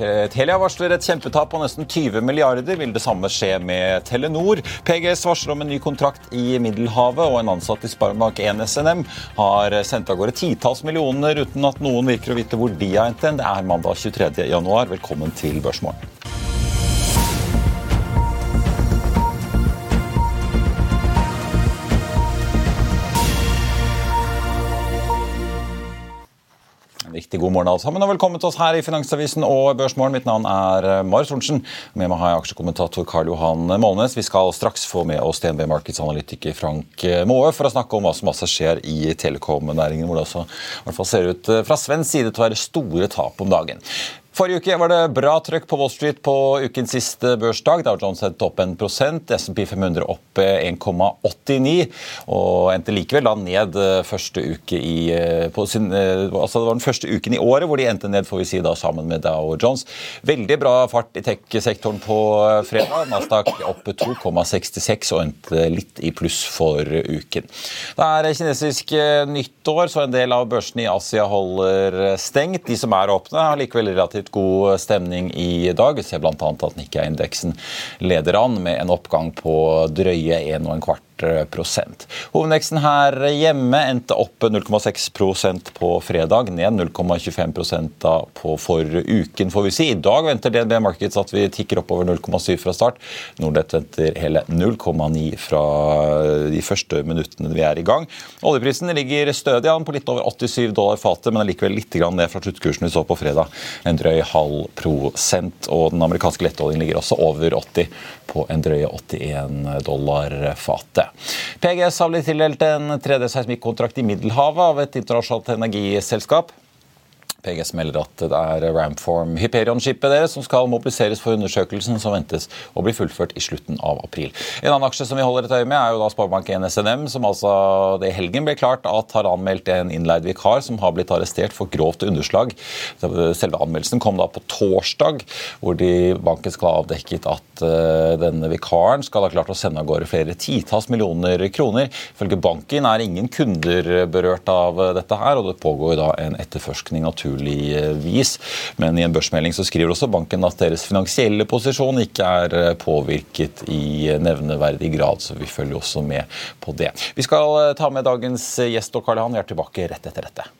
Telia varsler et kjempetap på nesten 20 milliarder. Vil det samme skje med Telenor? PGS varsler om en ny kontrakt i Middelhavet, og en ansatt i Sparebank1 SNM har sendt av gårde titalls millioner uten at noen virker å vite hvor de har hentet hen. Det er mandag 23. januar. Velkommen til Børsmorgen. Riktig god morgen alle sammen, og velkommen til oss her i Finansavisen og Børsmorgen. Mitt navn er eh, Marius Thorensen. Med meg har jeg aksjekommentator Karl Johan Målnes. Vi skal straks få med oss DNB Markets-analytiker Frank eh, Maae for å snakke om hva som også skjer i telekom-næringen, hvor det også i hvert fall ser ut eh, fra svensk side til å være store tap om dagen. Forrige uke var det bra trøkk på Wall Street på ukens siste børsdag. Dow Jones hadde opp 1 SMP 500 opp 1,89 og endte likevel da ned første uke i sin, altså Det var den første uken i året hvor de endte ned får vi si da sammen med Dow Jones. Veldig bra fart i tech-sektoren på fredag. Nasdaq opp 2,66 og endte litt i pluss for uken. Det er kinesisk nyttår, så en del av børsene i Asia holder stengt. De som er åpne, har likevel relativt god stemning i dag. Vi ser bl.a. at Nikkei-indeksen leder an med en oppgang på drøye 1,25 prosent. Hovedveksten her hjemme endte opp 0,6% på fredag, ned 0,25% på for uken, får vi si. I dag venter DNB Markets at vi tikker oppover 0,7 fra start. Nordnett venter hele 0,9 fra de første minuttene vi er i gang. Oljeprisen ligger stødig an på litt over 87 dollar fatet, men allikevel likevel litt ned fra sluttkursen vi så på fredag. En drøy halv prosent. Og den amerikanske lettoljen ligger også over 80 på en drøye 81 dollar fatet. PGS har blitt tildelt en 3D-seismikkontrakt i Middelhavet av et internasjonalt energiselskap. PGS melder at det er Ramform Hyperion-skipet deres som skal mobiliseres for undersøkelsen, som ventes å bli fullført i slutten av april. En annen aksje som vi holder et øye med, er jo da Sparebank1 SNM, som altså det i helgen ble klart at har anmeldt en innleid vikar som har blitt arrestert for grovt underslag. Selve anmeldelsen kom da på torsdag, hvor de, banken skal ha avdekket at uh, denne vikaren skal ha klart å sende av gårde flere titalls millioner kroner. Ifølge banken er ingen kunder berørt av dette her, og det pågår da en etterforskning naturlig. Men i en børsmelding så skriver også banken at deres finansielle posisjon ikke er eh, påvirket i nevneverdig grad, så vi følger også med på det. Vi skal eh, ta med dagens gjest, og Karl Johan, vi er tilbake rett etter dette.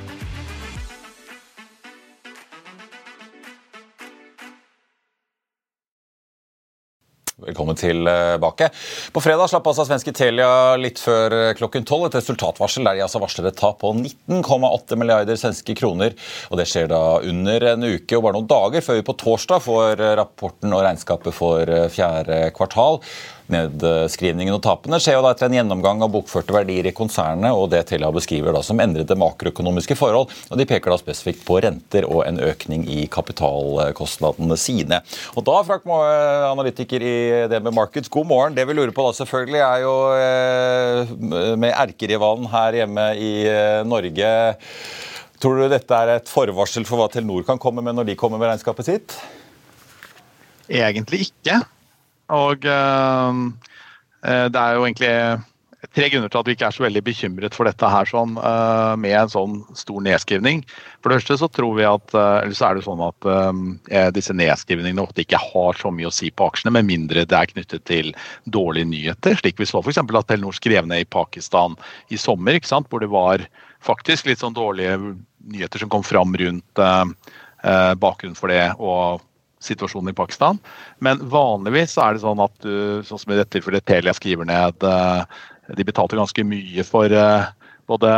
Velkommen tilbake. På fredag slapp altså svenske Telia litt før klokken tolv et resultatvarsel der de altså varsler et tap på 19,8 milliarder svenske kroner. Og Det skjer da under en uke og bare noen dager før vi på torsdag får rapporten og regnskapet for fjerde kvartal. Nedskrivningen og tapene skjer jo da etter en gjennomgang av bokførte verdier i konsernet og det Telia beskriver da som endrede makroøkonomiske forhold. og De peker da spesifikt på renter og en økning i kapitalkostnadene sine. Og da, Frank Moe, analytiker i DNB Markets, god morgen. Det vi lurer på da selvfølgelig er jo eh, med erkerivalen her hjemme i eh, Norge Tror du dette er et forvarsel for hva Telenor kan komme med når de kommer med regnskapet sitt? Egentlig ikke. Og øh, det er jo egentlig tre grunner til at vi ikke er så veldig bekymret for dette her sånn, uh, med en sånn stor nedskrivning. For det første så tror vi at, uh, eller så er det sånn at disse nedskrivningene ofte ikke har så mye å si på aksjene, med mindre det er knyttet til dårlige nyheter. Slik vi så f.eks. at Telenor skrev ned i Pakistan i sommer, ikke sant? hvor det var faktisk litt sånn dårlige nyheter som kom fram rundt bakgrunnen for det. og situasjonen i Pakistan. Men vanligvis er det sånn at du, sånn som i dette tilfellet Telia skriver ned de betalte ganske mye for eh, både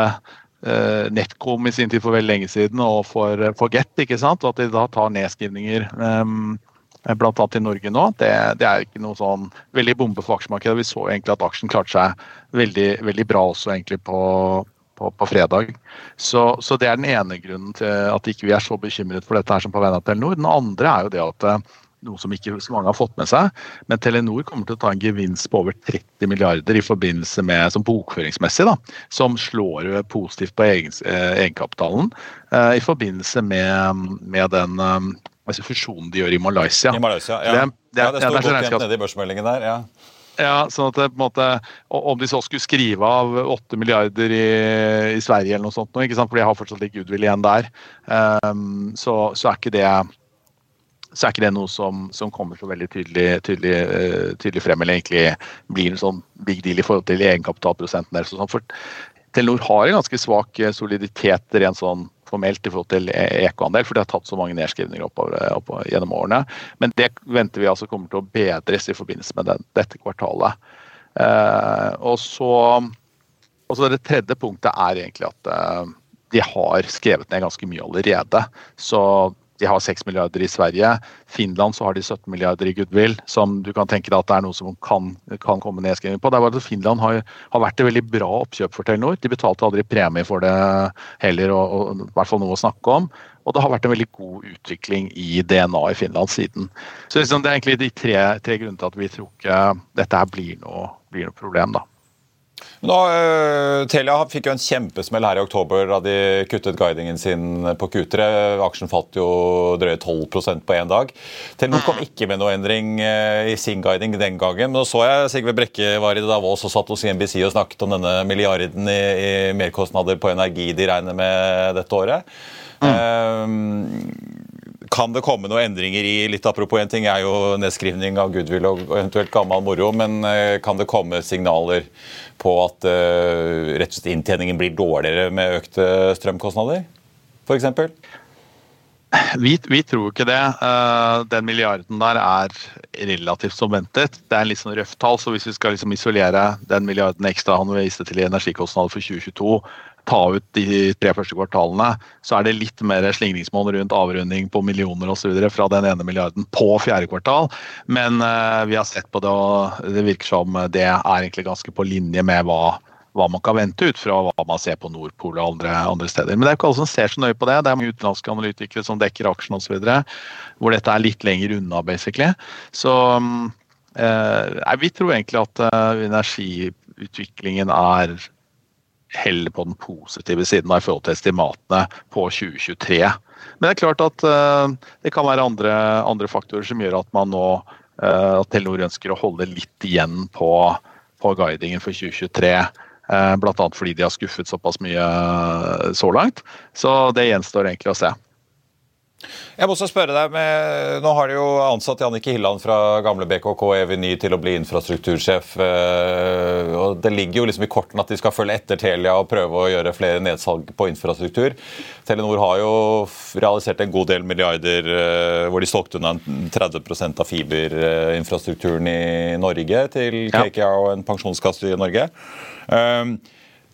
eh, NetCom i sin tid for veldig lenge siden og for, eh, for ikke sant? Og at de da tar nedskrivninger um, bl.a. i Norge nå, det, det, er ikke noe sånn veldig bombe for aksjemarkedet. Vi så egentlig at aksjen klarte seg veldig, veldig bra også egentlig på, på, på fredag. Så, så, det er den ene grunnen til at ikke vi er så bekymret for dette her som på vegne av Telenor. Den andre er jo det at noe som ikke så mange har fått med seg. Men Telenor kommer til å ta en gevinst på over 30 milliarder i forbindelse med, som bokføringsmessig, da, som slår positivt på egen, eh, egenkapitalen eh, i forbindelse med, med den eh, altså fusjonen de gjør i Malaysia. I Malaysia, ja. Det, det, ja, det står godt igjen nede i børsmeldingen der. ja. Ja, sånn at det, på en måte, Om de så skulle skrive av 8 milliarder i, i Sverige eller noe sånt, nå, ikke sant? for de har fortsatt litt goodwill igjen der, um, så, så, er ikke det så er ikke det noe som, som kommer så veldig tydelig, tydelig, uh, tydelig, frem, eller egentlig blir en sånn big deal i forhold til egenkapitalprosenten deres. For Telenor har en ganske svak eh, soliditet rent sånn formelt i forhold til EK-andel, for det har tatt så mange nedskrivninger oppover, oppover, gjennom årene. Men det venter vi altså kommer til å bedres i forbindelse med den, dette kvartalet. Eh, og så og så Det tredje punktet er egentlig at eh, de har skrevet ned ganske mye allerede. Så de har 6 milliarder i Sverige. Finland så har de 17 milliarder i goodwill, som du kan tenke deg at det er noe som kan, kan komme nedskriving på. Det er bare at Finland har, har, vært et veldig bra oppkjøp for Telenor. De betalte aldri premie for det heller, og, og, i hvert fall noe å snakke om. Og det har vært en veldig god utvikling i DNA i Finland siden. Så liksom, Det er egentlig de tre, tre grunnene til at vi tror ikke dette her blir noe, blir noe problem. da. Nå, uh, Telia fikk jo en kjempesmell her i oktober da de kuttet guidingen sin på Q3. Aksjen falt jo drøye 12% på én dag. Telenor kom ikke med noe endring uh, i sin guiding den gangen. Men nå så jeg Sigve Brekke var i Davos og satt hos NBC og snakket om denne milliarden i, i merkostnader på energi de regner med dette året. Mm. Uh, kan det komme noen endringer i litt Apropos en ting er jo nedskrivning av goodwill og eventuelt gammel moro, men eh, kan det komme signaler på at uh, rett og slett inntjeningen blir dårligere med økte strømkostnader, f.eks.? Vi, vi, tror ikke det. Uh, den milliarden der er relativt som ventet. Det er en litt sånn røft tall, så hvis vi skal liksom isolere den milliarden ekstra han viste til i energikostnader for 2022, ta ut de tre første kvartalene, så er det litt mer slingringsmål rundt avrunding på millioner osv. fra den ene milliarden på fjerde kvartal. Men uh, vi har sett på det, og det virker som det er egentlig ganske på linje med hva, hva man kan vente ut fra hva man ser på Nordpol og andre, andre, steder. Men det er ikke alle som ser så nøye på det. Det er mange utenlandske analytikere som dekker aksjen osv. Hvor dette er litt lenger unna, basically. Så uh, vi tror egentlig at uh, energiutviklingen er heller på den positive siden i forhold til estimatene på 2023. Men det er klart at uh, det kan være andre, andre, faktorer som gjør at man nå uh, at Telenor ønsker å holde litt igjen på, på guidingen for 2023. Uh, Bl.a. fordi de har skuffet såpass mye så langt. Så det gjenstår egentlig å se. Jeg må også spørre deg, med, Nå har de jo ansatt Jannicke Hilland fra gamle BKK Eveny til å bli infrastruktursjef. Eh, og Det ligger jo liksom i kortene at de skal følge etter Telia og prøve å gjøre flere nedsalg på infrastruktur. Telenor har jo realisert en god del milliarder eh, hvor de solgte unna 30% av fiberinfrastrukturen i Norge til KKA og en pensjonskasse i Norge. Um,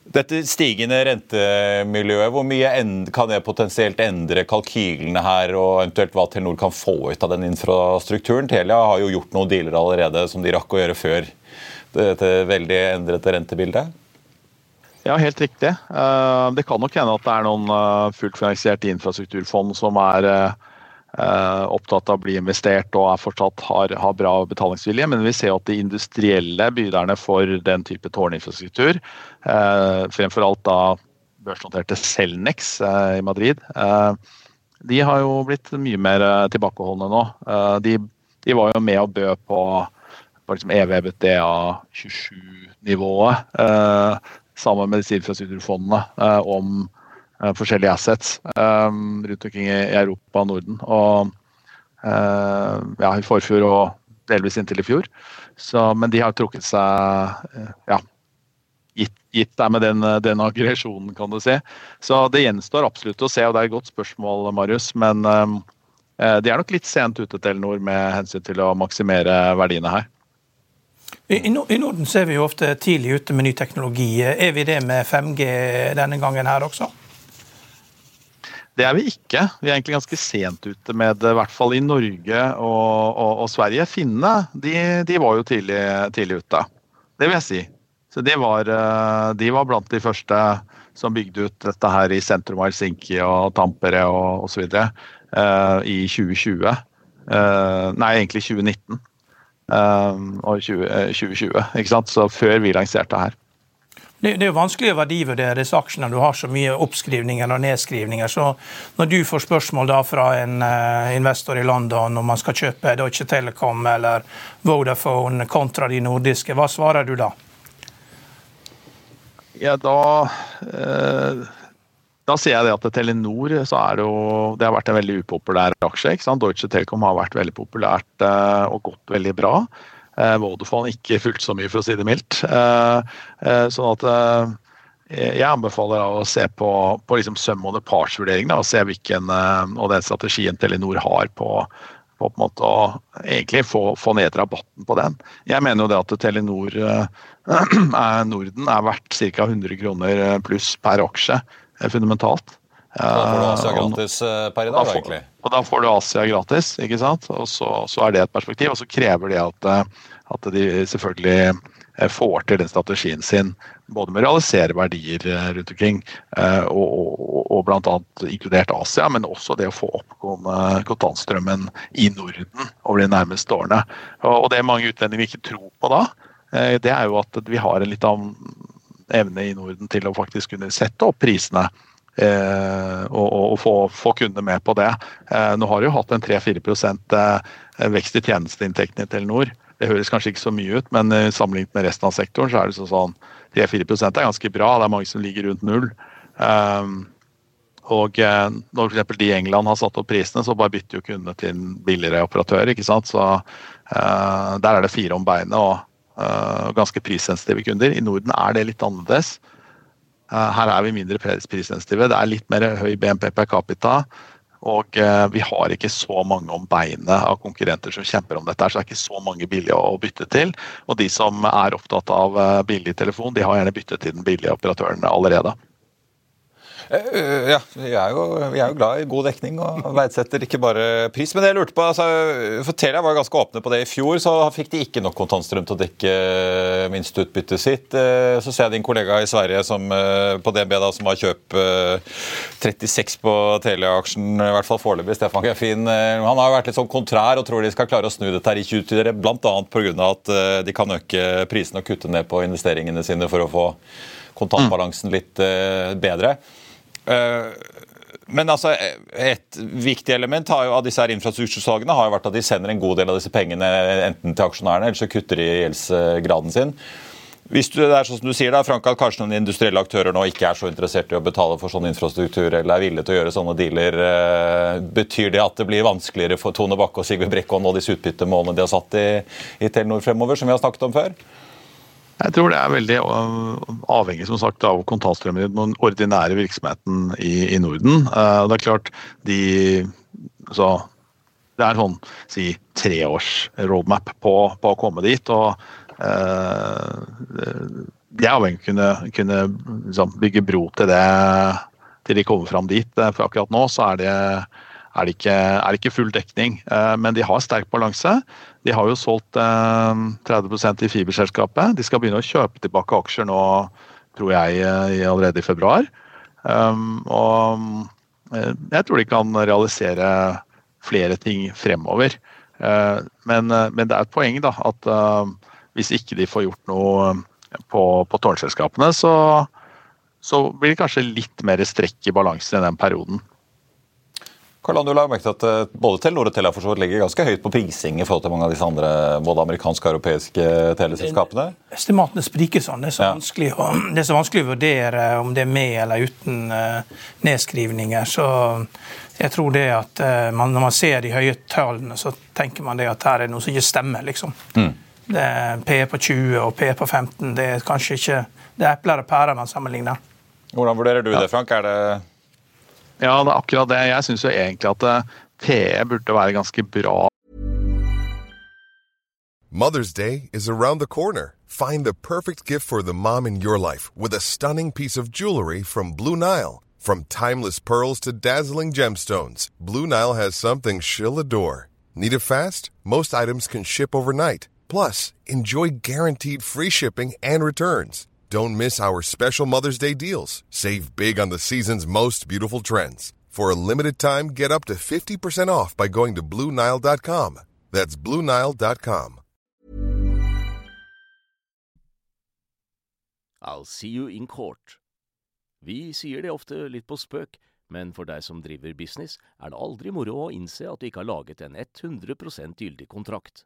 dette stigende rentemiljøet, hvor mye kan det potensielt endre kalkylene her, og eventuelt hva Telenor kan få ut av den infrastrukturen? Telia har jo gjort noen dealer allerede som de rakk å gjøre før dette veldig endrete rentebildet. Ja, helt riktig. Eh, det kan nok hende at det er noen eh, fullt finansierte infrastrukturfond som er eh, opptatt av å bli investert og er fortsatt har, har, bra betalingsvilje. Men vi ser at de industrielle byderne for den type tårninfrastruktur, eh, fremfor alt da børsnoterte Celnex i Madrid. De har jo blitt mye mer tilbakeholdne nå. De, de var jo med og bød på, på liksom EVBTA 27-nivået sammen med disse infrastrukturfondene om forskjellige assets rundt omkring i Europa og Norden. Og ja, i forfjor og delvis inntil i fjor. Så, men de har trukket seg eh, ja, gitt, gitt deg med den, den, aggresjonen, kan du si. Så det gjenstår absolutt å se, og det er et godt spørsmål, Marius. Men de er nok litt sent ute, Telenor, med hensyn til å maksimere verdiene her. I, Norden ser vi jo ofte tidlig ute med ny teknologi. Er vi det med 5G denne gangen her også? Det er vi ikke. Vi er egentlig ganske sent ute med det, i hvert fall i Norge og, og, og Sverige. Finnene de, de, var jo tidlig, tidlig, ute, det vil jeg si. Så de var, eh, de var, blant de første som bygde ut dette her i sentrum av Helsinki og Tampere og osv. Uh, i 2020. Uh, eh, nei, egentlig 2019 uh, og 20, 2020. ikke sant? Så før vi lanserte her. Det, det, er jo vanskelig å verdivurdere disse aksjene. Du har så mye oppskrivninger og nedskrivninger. Så når du får spørsmål da fra en uh, investor i London om man skal kjøpe Deutsche Telekom eller Vodafone kontra de nordiske, hva svarer du da? Ja, da uh, da sier jeg det at Telenor så er det jo Det har vært en veldig upopulær aksje. ikke sant? Deutsche Telekom har vært veldig populært uh, og gått veldig bra. Eh, Vodafone ikke fulgt så mye, for å si det mildt. Eh, eh, sånn at jeg anbefaler å se på, på liksom søm- og parts-vurderingen og se hvilken og den strategien Telenor har på, på, på en måte å egentlig få, få, ned rabatten på den. Jeg mener jo det at Telenor Norden er verdt ca. 100 kroner pluss per aksje fundamentalt. Da får du Asia gratis per i dag, egentlig? Og da får du Asia gratis, ikke sant. Og så, så er det et perspektiv. Og så krever det at, eh, at de selvfølgelig eh, får til den strategien sin, både med å realisere verdier eh, rundt omkring, og, og, og bl.a. inkludert Asia, men også det å få opp kontantstrømmen i Norden over de nærmeste årene. Og det mange utlendinger ikke tror på da, det er jo at vi har en litt av evne i Norden til å faktisk kunne sette opp prisene Eh, og, og, få, få kundene med på det. Eh, nå har de jo hatt en 3-4 eh, vekst i tjenesteinntektene i Telenor. Det høres kanskje ikke så mye ut, men sammenlignet med resten av sektoren så er det sånn 3-4% er ganske bra. Det er mange som ligger rundt null. Og når f.eks. de i England har satt opp prisene, så bare bytter jo kundene til en billigere operatør. ikke sant? Så Der er det fire om beinet og ganske prissensitive kunder. I Norden er det litt annerledes. Eh, her er vi mindre prissensitive. Det er litt mer høy BNP per capita. Og eh, vi har ikke så mange om beinet av konkurrenter som kjemper om dette. Så det er ikke så mange billige å bytte til. Og de som er opptatt av eh, billig telefon, de har gjerne byttet til den billige operatøren allerede. Eh, ja, vi er, jo, vi er, jo, glad i god dekning og verdsetter ikke bare pris. Men det jeg lurte på, altså, for Telia var ganske åpne på det i fjor, så fikk de ikke nok kontantstrøm til å dekke eh, minsteutbyttet sitt. Eh, så ser jeg din kollega i Sverige som, på DNB da, som har kjøpt 36 på Telia-aksjen, i hvert fall foreløpig, Stefan Gaffin. Han har vært litt sånn kontrær og tror de skal klare å snu dette her i 2020, bl.a. pga. at de kan øke prisene og kutte ned på investeringene sine for å få kontantbalansen litt bedre. Eh, men altså, et viktig element jo, av disse her infrastruktursalgene har jo vært at de sender en god del av disse pengene enten til aksjonærene, eller så kutter de gjeldsgraden sin. Hvis du, det er sånn som du sier da, Frank, at kanskje noen industrielle aktører nå ikke er så interessert i å betale for sånn infrastruktur eller er villige til å gjøre sånne dealer, eh, betyr det at det blir vanskeligere for Tone Bakke og Sigve Brekke å nå disse utbyttemålene de har satt i, i Telenor fremover, som vi har snakket om før? Jeg tror det er veldig avhengig som sagt, av kontantstrømmen i den ordinære virksomheten i, i Norden. Uh, det er klart de så Det er sånn si treårs roadmap på, på, å komme dit. og uh, De er avhengig av å kunne, kunne liksom, bygge bro til det til de kommer fram dit. For akkurat nå så er det er det ikke, er det ikke full dekning. Eh, men de har sterk balanse. De har jo solgt 30 eh, i fiberselskapet. De skal begynne å kjøpe tilbake aksjer nå, tror jeg, eh, allerede i februar. Og jeg tror de kan realisere flere ting fremover. Men, men det er et poeng da, at hvis ikke de får gjort noe på, på tårnselskapene, så så blir det kanskje litt mer strekk i balansen i den perioden. Karl du la merke til at eh, Både Telenor og Telia for ligger ganske høyt på prising i forhold til mange av disse andre både amerikanske og europeiske teleselskapene? Estimatene spriker sånn. Det er så, ja. vanskelig, å, det er så vanskelig å vurdere om det er med eller uten nedskrivninger. Så jeg tror det at man, når man ser de høye tallene, så tenker man det at her er noe som ikke stemmer. liksom. Mm. Det er P på 20 og P på 15. Det er kanskje ikke det er epler og pærer man sammenligner. Hvordan vurderer du det, Frank? Er det Ja, det er akkurat det. Jeg syns egentlig at PE burde være ganske bra. Mother's Day is around the corner. Find the perfect gift for the mom in your life with a stunning piece of jewelry from Blue Nile. From timeless pearls to dazzling gemstones, Blue Nile has something she'll adore. Need it fast? Most items can ship overnight. Plus, enjoy guaranteed free shipping and returns. Don't miss our special Mother's Day deals. Save big on the season's most beautiful trends. For a limited time, get up to 50% off by going to Bluenile.com. That's Bluenile.com. I'll see you in court. Vi sier det ofte litt på spøk, men for deg som driver business, er det aldri moro å innse at du ikke har laget en 100 gyldig kontrakt.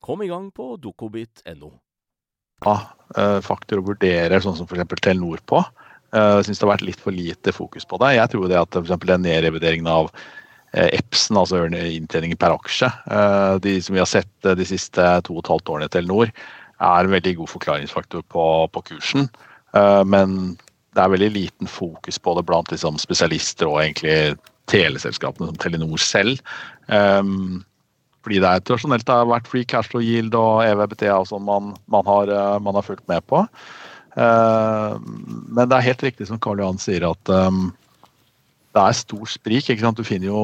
Kom i gang på dokobit.no. Ja, faktorer faktor å vurdere sånn som f.eks. Telenor på. Eh, jeg syns det har vært litt for lite fokus på det. Jeg tror det at f.eks. den nedrevideringen av eh, EPSen, altså inntjeningen per aksje, de som vi har sett de siste to og et halvt årene i Telenor, er en veldig god forklaringsfaktor på, på, kursen. Men det er veldig liten fokus på det blant liksom, spesialister og egentlig teleselskapene som Telenor selv. Um, fordi det er tradisjonelt det har vært free cash flow yield og EVBTA og sånn man, man, har, eh, man, har fulgt med på. Uh, men det er helt riktig som Karl Johan sier, at um, det er stor sprik. ikke sant? Du finner jo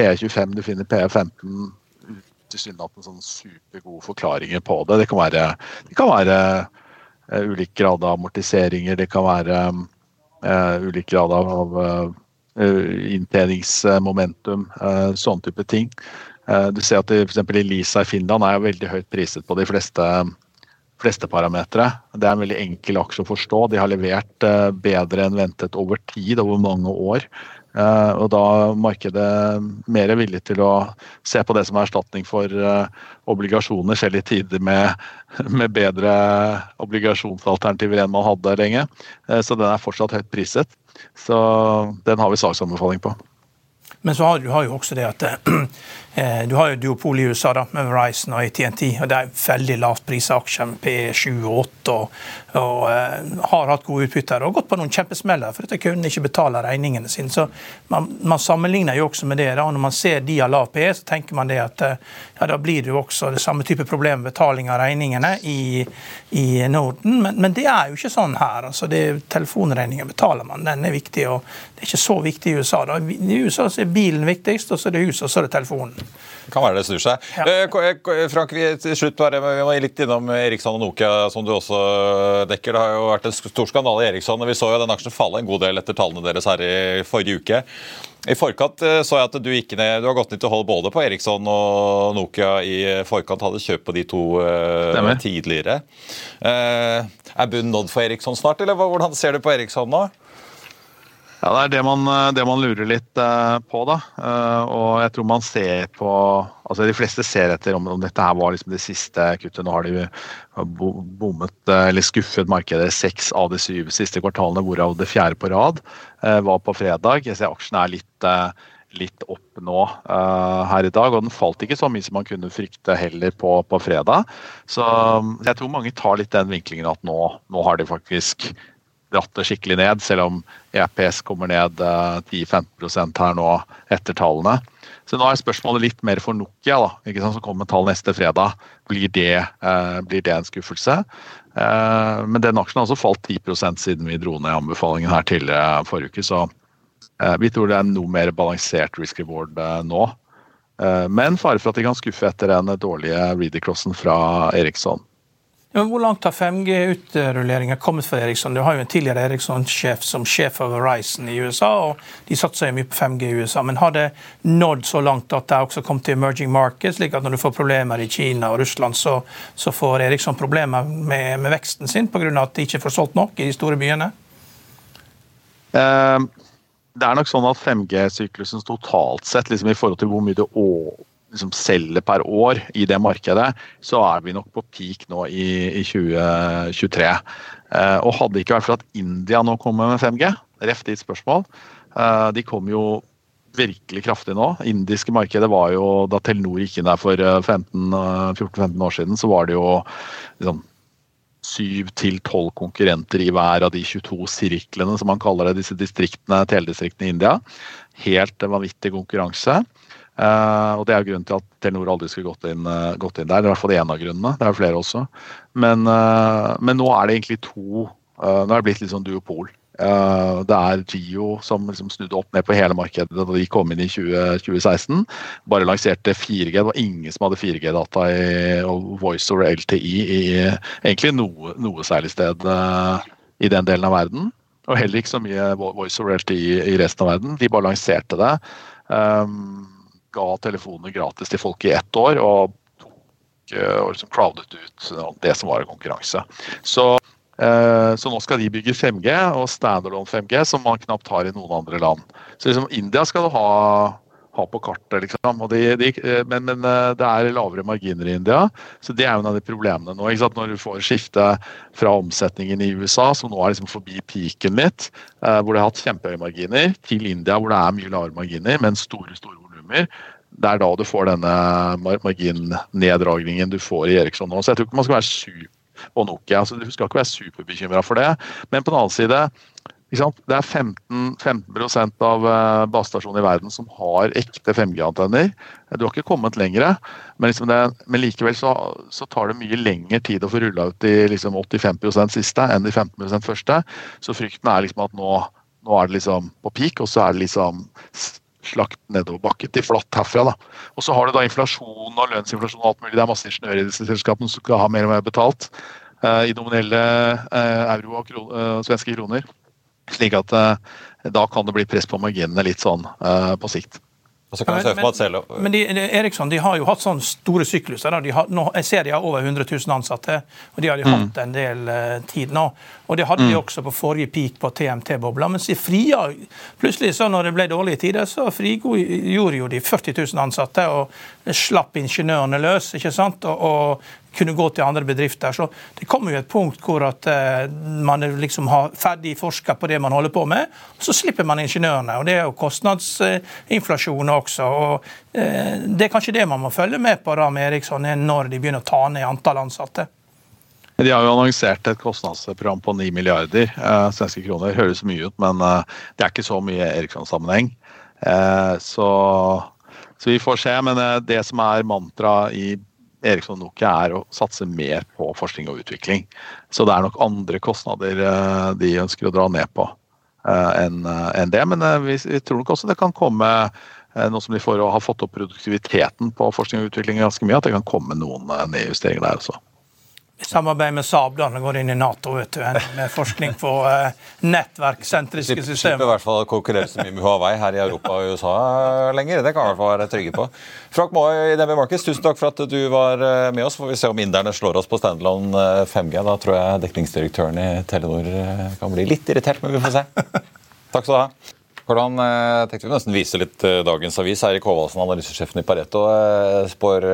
PE25, du finner PE15 tilsynelatende sånn supergode forklaringer på det. Det kan være, det kan være uh, ulik grad av amortiseringer, det kan være uh, ulik grad av, av Eh, inntjeningsmomentum, eh, sånn type ting. Eh, du ser at f.eks. Elisa i Finland er veldig høyt priset på de fleste, fleste parametere. Det er en veldig enkel aksje å forstå. De har levert bedre enn ventet over tid, over mange år. Og da er markedet mer villig til å se på det som er erstatning for obligasjoner, selv i tider med, med bedre obligasjonsalternativer enn man hadde lenge. Så den er fortsatt høyt priset. Så den har vi saksanbefaling på. Men så har du jo også det at eh, du har jo duopol i USA da, med Verizon og ATNT. og Det er veldig lavt prisa aksjer med P7 og 8 og, og uh, har hatt gode utbytter. Og gått på noen kjempesmeller for at kundene ikke betaler regningene sine. Så man, man, sammenligner jo også med det. da, Når man ser de har lav PE, så tenker man det at uh, ja, da blir det jo også det samme type problem med betaling av regningene i, i Norden. Men, men, det er jo ikke sånn her. altså det, Telefonregninger betaler man, den er viktig. og Det er ikke så viktig i USA. da. I USA er bilen viktigst, og så er det huset, og så er det telefonen. Det kan være det snur seg. Ja. Eh, Frank, vi, til slutt bare, vi må litt innom Eriksson og Nokia, som du også dekker. Det har jo vært en stor skandale i Eriksson. og Vi så jo den aksjen falle en god del etter tallene deres her i forrige uke. I forkant eh, så jeg at du gikk ned, du har gått ned til hold både på Eriksson og Nokia i forkant. Hadde kjøpt på de to uh, tidligere. Uh, er bunnen nådd for Eriksson snart, eller hvordan ser du på Eriksson nå? Ja, Det er det man, det man lurer litt uh, på. da. Uh, og jeg tror man ser på altså De fleste ser etter om, om dette her var liksom det siste kuttet. Nå har de bommet eller skuffet markedet seks av de syv siste kvartalene, hvorav det fjerde på rad var på fredag. Jeg ser aksjene er litt, litt opp nå her i dag. Og den falt ikke så mye som man kunne frykte heller på, på fredag. Så jeg tror mange tar litt den vinklingen at nå, nå har de faktisk dratt det skikkelig ned, selv om EPS kommer ned uh, 10-15% her nå etter tallene. Så nå er spørsmålet litt mer for Nokia, da, som kommer med tall neste fredag. Blir det, eh, blir det en skuffelse? Eh, men den aksjen har også falt 10% siden vi dro ned anbefalingen her tidligere forrige uke. Så eh, vi tror det er noe mer balansert risk reward nå. Men fare for at de kan skuffe etter den dårlige reader-crossen fra Eriksson. Ja, hvor langt har 5G-utrulleringa kommet for Eriksson? Du har jo en tidligere Eriksson-sjef som sjef for Verizon i USA, og de satser jo mye på 5G i USA. Men har det nådd så langt at det også kom til emerging markets, slik at når du får problemer i Kina og Russland, så, så får Eriksson problemer med, med veksten sin pga. at de ikke får solgt nok i de store byene? Uh, det er nok sånn at 5G-syklusen totalt sett, liksom i forhold til hvor mye det liksom selger per år i det markedet, så er vi nok på peak nå i, i 2023. Eh, og hadde ikke vært for at India nå kommer med 5G, ref ditt spørsmål, eh, de kom jo virkelig kraftig nå. Indiske markedet var jo, Da Telenor gikk inn der for 14-15 eh, år siden, så var det jo liksom, syv til tolv konkurrenter i hver av de 22 sirklene, som man kaller det, disse distriktene, teledistriktene i India. Helt vanvittig konkurranse. Uh, og Det er grunnen til at Telenor aldri skulle gått inn, uh, gått inn der. Det er i hvert fall en av grunnene. Det er flere også. Men, uh, men nå er det egentlig to Nå er det blitt litt sånn duopol. det er Gio som liksom snudde opp ned på hele markedet da de kom inn i 20, 2016. Bare lanserte 4G. Det var ingen som hadde 4G-data og Voice over LTI i egentlig noe, noe særlig sted i den delen av verden. Og heller ikke så mye Voice over LTI i resten av verden. De bare lanserte det. Um, ga telefonene gratis til folk i ett år. og eh, og liksom crowdet ut det som var en konkurranse. Så, eh, så, nå skal de bygge 5G og standalone 5G, som man knapt har i noen andre land. Så liksom India skal du ha, ha på kartet, liksom. De, de, men, men, eh, det er lavere marginer i India, så det er jo en av de problemene nå. Når du får skifte fra omsetningen i USA, som nå er liksom forbi peaken litt, hvor det har hatt kjempehøye marginer, til India, hvor det er mye lavere marginer, men store, store volumer. Det er da du får denne marginneddragningen du får i Eriksson nå. Så jeg tror ikke man skal være super og Nokia. Altså, du skal ikke være superbekymra for det. Men på den annen side, det er 15, 15 av eh, basestasjonene i verden som har ekte 5G-antenner. Du har ikke kommet lenger, men, liksom det, men likevel så, så, tar det mye lengre tid å få rulla ut de liksom 85% siste enn de 15% første. Så frykten er liksom at nå, nå er det liksom på peak, og så er det liksom slakt nedoverbakke til flatt herfra. da. Og så har du da inflasjon og lønnsinflasjon og alt mulig. Det er masse ingeniører i disse selskapene som skal ha mer og mer betalt uh, i nominelle uh, euro og kron uh, svenske kroner. Slik at da kan det bli press på marginene litt sånn på sikt. Men, men, men de, Eriksson de har jo hatt sånne store sykluser. Har, nå, jeg ser de har over 100 000 ansatte, og de har de mm. hatt en del uh, tid nå. Og Det hadde mm. de også på forrige peak på TMT-bobla. Men så fria, plutselig så når det ble dårlige tider, så frigjorde jo de 40 000 ansatte og slapp ingeniørene løs. ikke sant? Og, og kunne gå til andre bedrifter. Så Det kommer jo et punkt hvor at uh, man liksom har ferdig forska på det man holder på med, og så slipper man ingeniørene. og Det er jo kostnadsinflasjon også. og uh, Det er kanskje det man må følge med på da med Eriksson, når de begynner å ta ned antall ansatte. De har jo annonsert et kostnadsprogram på 9 milliarder eh, svenske kroner. Høres mye ut, men eh, det er ikke så mye Eriksson-sammenheng. Eh, så, så, vi får se. Men eh, det som er mantraet i Eriksson Nokia, er å satse mer på forskning og utvikling. Så det er nok andre kostnader eh, de ønsker å dra ned på eh, enn det. Men vi, tror nok også det kan komme nå som de får, har fått opp produktiviteten på forskning og utvikling ganske mye, at det kan komme noen nedjusteringer der også samarbeid med Saab da, når går inn i Nato vet du, med forskning på uh, nettverksentriske systemer. Slipper i hvert fall å konkurrere så mye med Huawei her i Europa og USA lenger. Det kan vi i hvert fall være trygge på. Frank Moe i DB Markets, tusen takk for at du var eh, med oss. Får vi se om inderne slår oss på standalone 5G. Eh, da tror jeg dekningsdirektøren i Telenor kan bli litt irritert, men vi får se. Takk skal du ha. Hvordan tenkte vi nesten vise litt dagens avis. Eirik Håvaldsen, analysesjefen i Pareto, spår,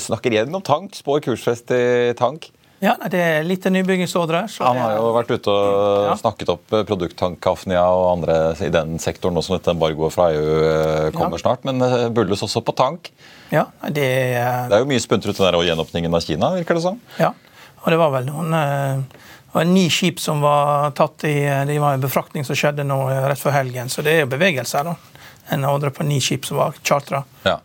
snakker igjen om tank. Spår kursfest i tank. Ja, Det er litt nybyggingsordre. Han har jo vært ute og ja. snakket opp produkttankkafnia og andre i den sektoren, også, dette embargoet fra EU kommer ja. snart. Men bulles også på tank. Ja, det, det er jo mye spuntret den der gjenåpningen av Kina, virker det som. Ja, og det var vel noen det var ni skip som var tatt i det var en befraktning som skjedde nå rett før helgen. Så det er jo bevegelser. da. En ordre på ni skip som var chartra. Ja.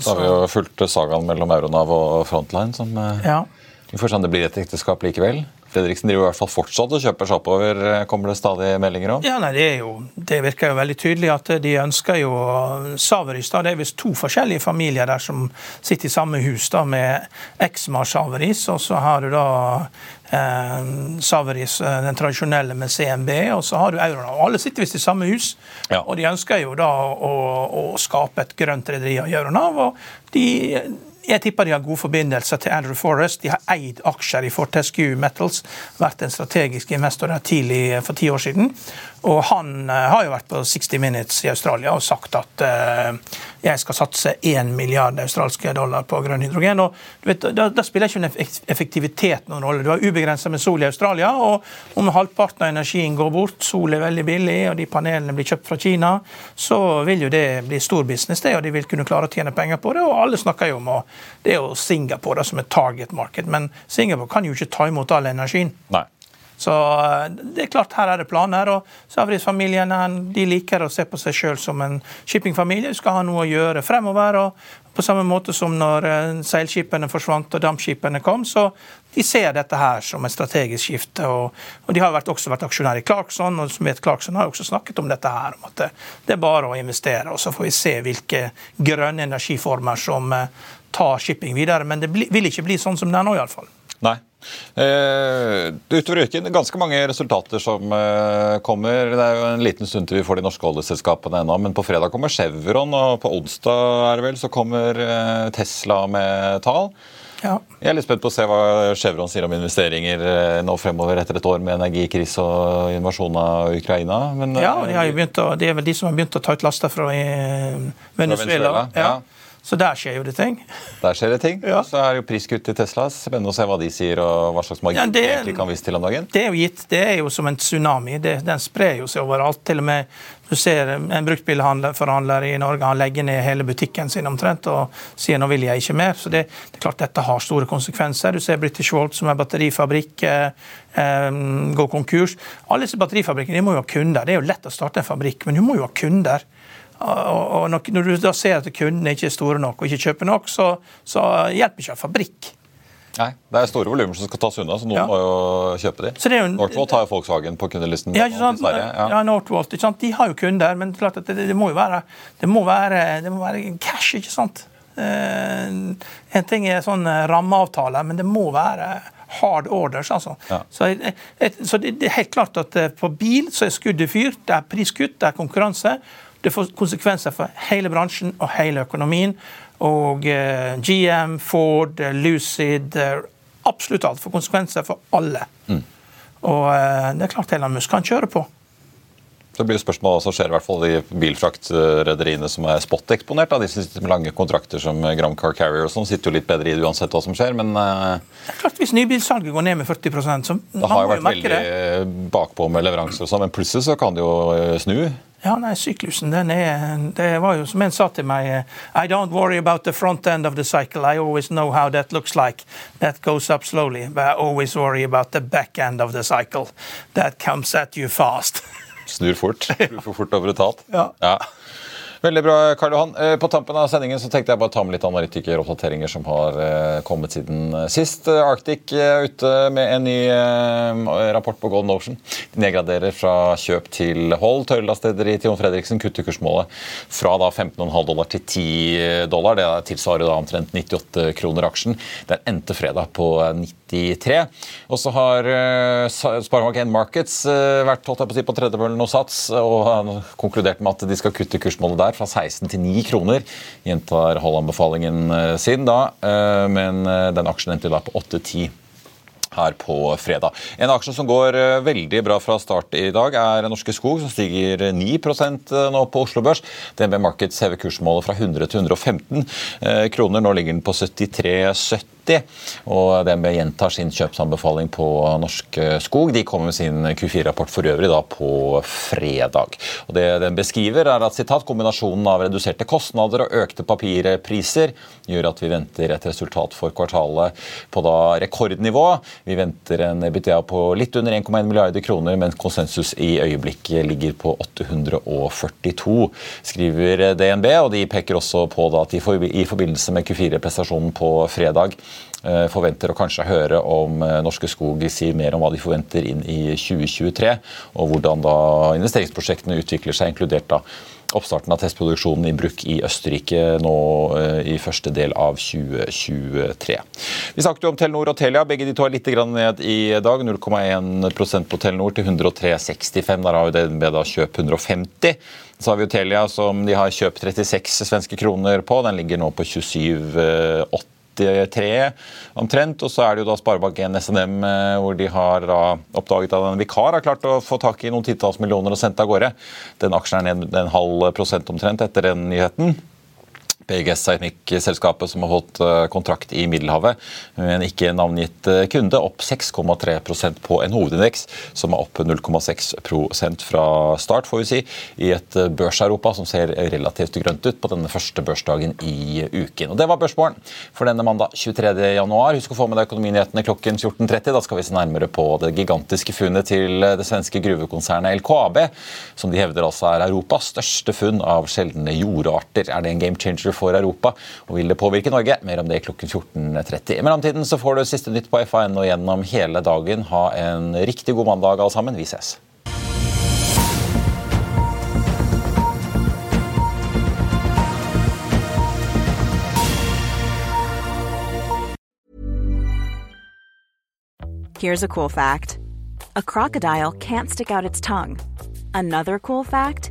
Så har vi jo fulgt sagaen mellom Euronav og Frontline. som ja. Om det blir et ekteskap likevel. Fredriksen driver i hvert fall fortsatt og kjøper seg oppover, kommer det stadig meldinger om? Ja, nei, det, jo, det, virker jo veldig tydelig at de ønsker jo Saveris. da, Det er visst to forskjellige familier der som sitter i samme hus da, med eksmar Saveris. Og så har du da eh, Saveris, eh, den tradisjonelle med CMB, og så har du Euronav. Alle sitter visst i samme hus. Ja. Og de ønsker jo da å, å skape et grønt rederi av Euronav. og de jeg tipper de har gode forbindelser til Andrew Forrest. De har eid aksjer i Fortescue Metals, vært en strategisk investor der tidlig for ti år siden. Og han uh, har jo vært på 60 Minutes i Australia og sagt at uh, jeg skal satse 1 milliard australske dollar på grønn hydrogen. og vet, da, da, spiller ikke effektivitet noen rolle. Du har ubegrensa med sol i Australia, og om halvparten av energien går bort, sol er veldig billig, og de panelene blir kjøpt fra Kina, så vil jo det bli stor business, det, og de vil kunne klare å tjene penger på det. Og alle snakker jo om det er jo Singapore da, som er target market, men Singapore kan jo ikke ta imot all energien. Nei. Så eh, det er klart, her er det planer. og Savris-familien de liker å se på seg sjøl som en shippingfamilie. De skal ha noe å gjøre fremover. og På samme måte som når eh, seilskipene forsvant og dampskipene kom, så de ser dette her som et strategisk skifte. og, og De har vært, også vært aksjonær i Clarkson, og som vet Clarkson har også snakket om dette her, om at det, det er bare å investere. og Så får vi se hvilke grønne energiformer som eh, tar shipping videre. Men det vil ikke bli sånn som det er nå, iallfall. Nei. Uh, utover uken ganske mange resultater som uh, kommer. Det er jo en liten stund til vi får de norske oljeselskapene ennå. Men på fredag kommer Chevron, og på onsdag er det vel, så kommer uh, Tesla med tall. Ja. Jeg er litt spent på å se hva Chevron sier om investeringer nå fremover etter et år med energikrise og invasjon av Ukraina. Men, ja, de, å, det er vel de som har begynt å ta ut laster fra Venezuela. Venezuela. Ja. Så der skjer jo det ting. Der skjer det ting. Ja. Så er det jo priskutt til Tesla. Spennende å se hva de sier og hva slags margin ja, det, egentlig kan vise til om dagen. Det er jo gitt. Det er jo som en tsunami. Det, den sprer jo seg overalt. Til og med du ser en bruktbilforhandler i Norge han legger ned hele butikken sin omtrent og sier nå vil jeg ikke mer. Så det, det er klart dette har store konsekvenser. Du ser British Volt som er batterifabrikk eh, eh, gå konkurs. Alle disse batterifabrikkene de må jo ha kunder. Det er jo lett å starte en fabrikk, men du må jo ha kunder. Og når du da ser at kundene ikke er store nok og ikke kjøper nok, så, så hjelper ikke fabrikk. Nei, Det er store volumer som skal tas unna, så noen ja. må jo kjøpe de. Jo, Northvolt har jo Volkswagen på kundelisten. Ja, sant? Ja. ja, Northvolt, ikke sant? De har jo kunder, men klart at det, det, må jo være, det må være, det må være cash, ikke sant? Uh, en ting er sånn rammeavtaler, men det må være hard orders. altså. Ja. Så, så, det, er helt klart at eh, på bil så er skuddet fyrt. Det er priskutt, det er konkurranse. Det får konsekvenser for hele bransjen og hele økonomien. Og eh, GM, Ford, eh, Lucid eh, Absolutt alt får konsekvenser for alle. Mm. Og det er klart Elon Musk kan kjøre på. Det blir spørsmål hva som skjer i hvert fall de bilfraktrederiene som er spot-eksponert. De som sitter med lange kontrakter som Gram Car Carrier og sånn, sitter jo litt bedre i det uansett hva som skjer, men det er klart Hvis nybilsalget går ned med 40 så Det har jo vært veldig bakpå med leveranser og sånn, men plutselig så kan det jo snu. Ja, nei, Syklusen den er Det var jo som en sa til meg I don't worry about the front end of the cycle. I always know how that looks like. That goes up slowly. But I always worry about the back end of the cycle. That comes at you fast. Snur fort. For fort og brutalt. Ja. ja. Veldig bra, Karl Johan. Eh, på tampen av sendingen så tenkte jeg bare ta med litt analytikeroppdateringer som har eh, kommet siden eh, sist. Arctic er ute med en ny rapport på Golden Ocean. De nedgraderer fra kjøp til hold. Tørrlastrederi Tion Fredriksen kutter kursmålet fra 15,5 dollar til 10 dollar. Det tilsvarer da omtrent 98 kroner aksjen. Den endte fredag på 93. Og så har Sparebank1 Markets vært holdt på, si, på tredjebølgen og Sats og konkludert med at de skal kutte kursmålet der fra 16 til 9 kroner. Gjentar Hall-anbefalingen eh, sin da, eh, men eh, den aksjen endte da på 8-10. her på fredag. En aksje som går veldig bra fra start i dag, er Norske Skog, som stiger 9 eh, nå på Oslo Børs. DNB Markets hever kursmålet fra 100 til 115 eh, kroner. Nå ligger den på 73,70. Og DNB gjentar sin kjøpsanbefaling på Norsk Skog. De kommer med sin Q4-rapport for øvrig da på fredag. Og Det den beskriver, er at citat, kombinasjonen av reduserte kostnader og økte papirpriser gjør at vi venter et resultat for kvartalet på da rekordnivå. Vi venter en EBITDA på litt under 1,1 milliarder kroner, mens konsensus i øyeblikket ligger på 842, skriver DNB. og De peker også på at de i forbindelse med Q4-prestasjonen på fredag eh, forventer å kanskje høre om eh, Norske Skog sier mer om hva de forventer inn i 2023, og hvordan da investeringsprosjektene utvikler seg, inkludert da oppstarten av testproduksjonen i bruk i Østerrike nå eh, i første del av 2023. Vi snakket jo om Telenor og Telia. Begge de to er litt ned i dag. 0,1% på Telenor til 103,65. Der har jo DNB da kjøp 150. Så har vi jo Telia som de har kjøpt 36 svenske kroner på. Den ligger nå på 27,80 93 omtrent. Og så er det jo da Sparebank1 SNM eh, hvor de har da oppdaget at en vikar har klart å få tak i noen titalls millioner og sendt av gårde. Den aksjen er ned en halv prosent omtrent etter den nyheten. PGS seismikkselskapet som har fått eh, kontrakt i Middelhavet, en ikke navngitt eh, kunde, opp 6,3% på en hovedindeks som er opp 0,6% fra start, får vi si, i et eh, børs-Europa som ser relativt grønt ut på denne første børsdagen i uken. Og Det var børsmålen for denne mandag 23. januar. Husk å få med deg økonominyhetene klokken 14.30. Da skal vi se nærmere på det gigantiske funnet til det svenske gruvekonsernet LKAB, som de hevder altså er Europas største funn av sjeldne jordarter. Er det en game changer for Europa. Og vil det påvirke Norge? Mer om det klokken 14.30. I mellomtiden så får du siste nytt på FAN og gjennom hele dagen. Ha en riktig god mandag, alle sammen. Vi ses. Here's a cool fact. A crocodile can't stick out its tongue. Another cool fact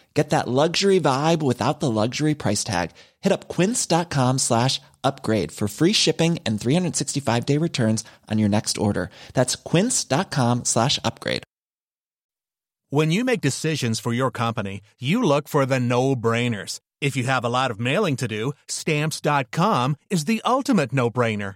Get that luxury vibe without the luxury price tag. Hit up quince.com slash upgrade for free shipping and 365 day returns on your next order. That's quince.com slash upgrade. When you make decisions for your company, you look for the no brainers. If you have a lot of mailing to do, stamps.com is the ultimate no brainer.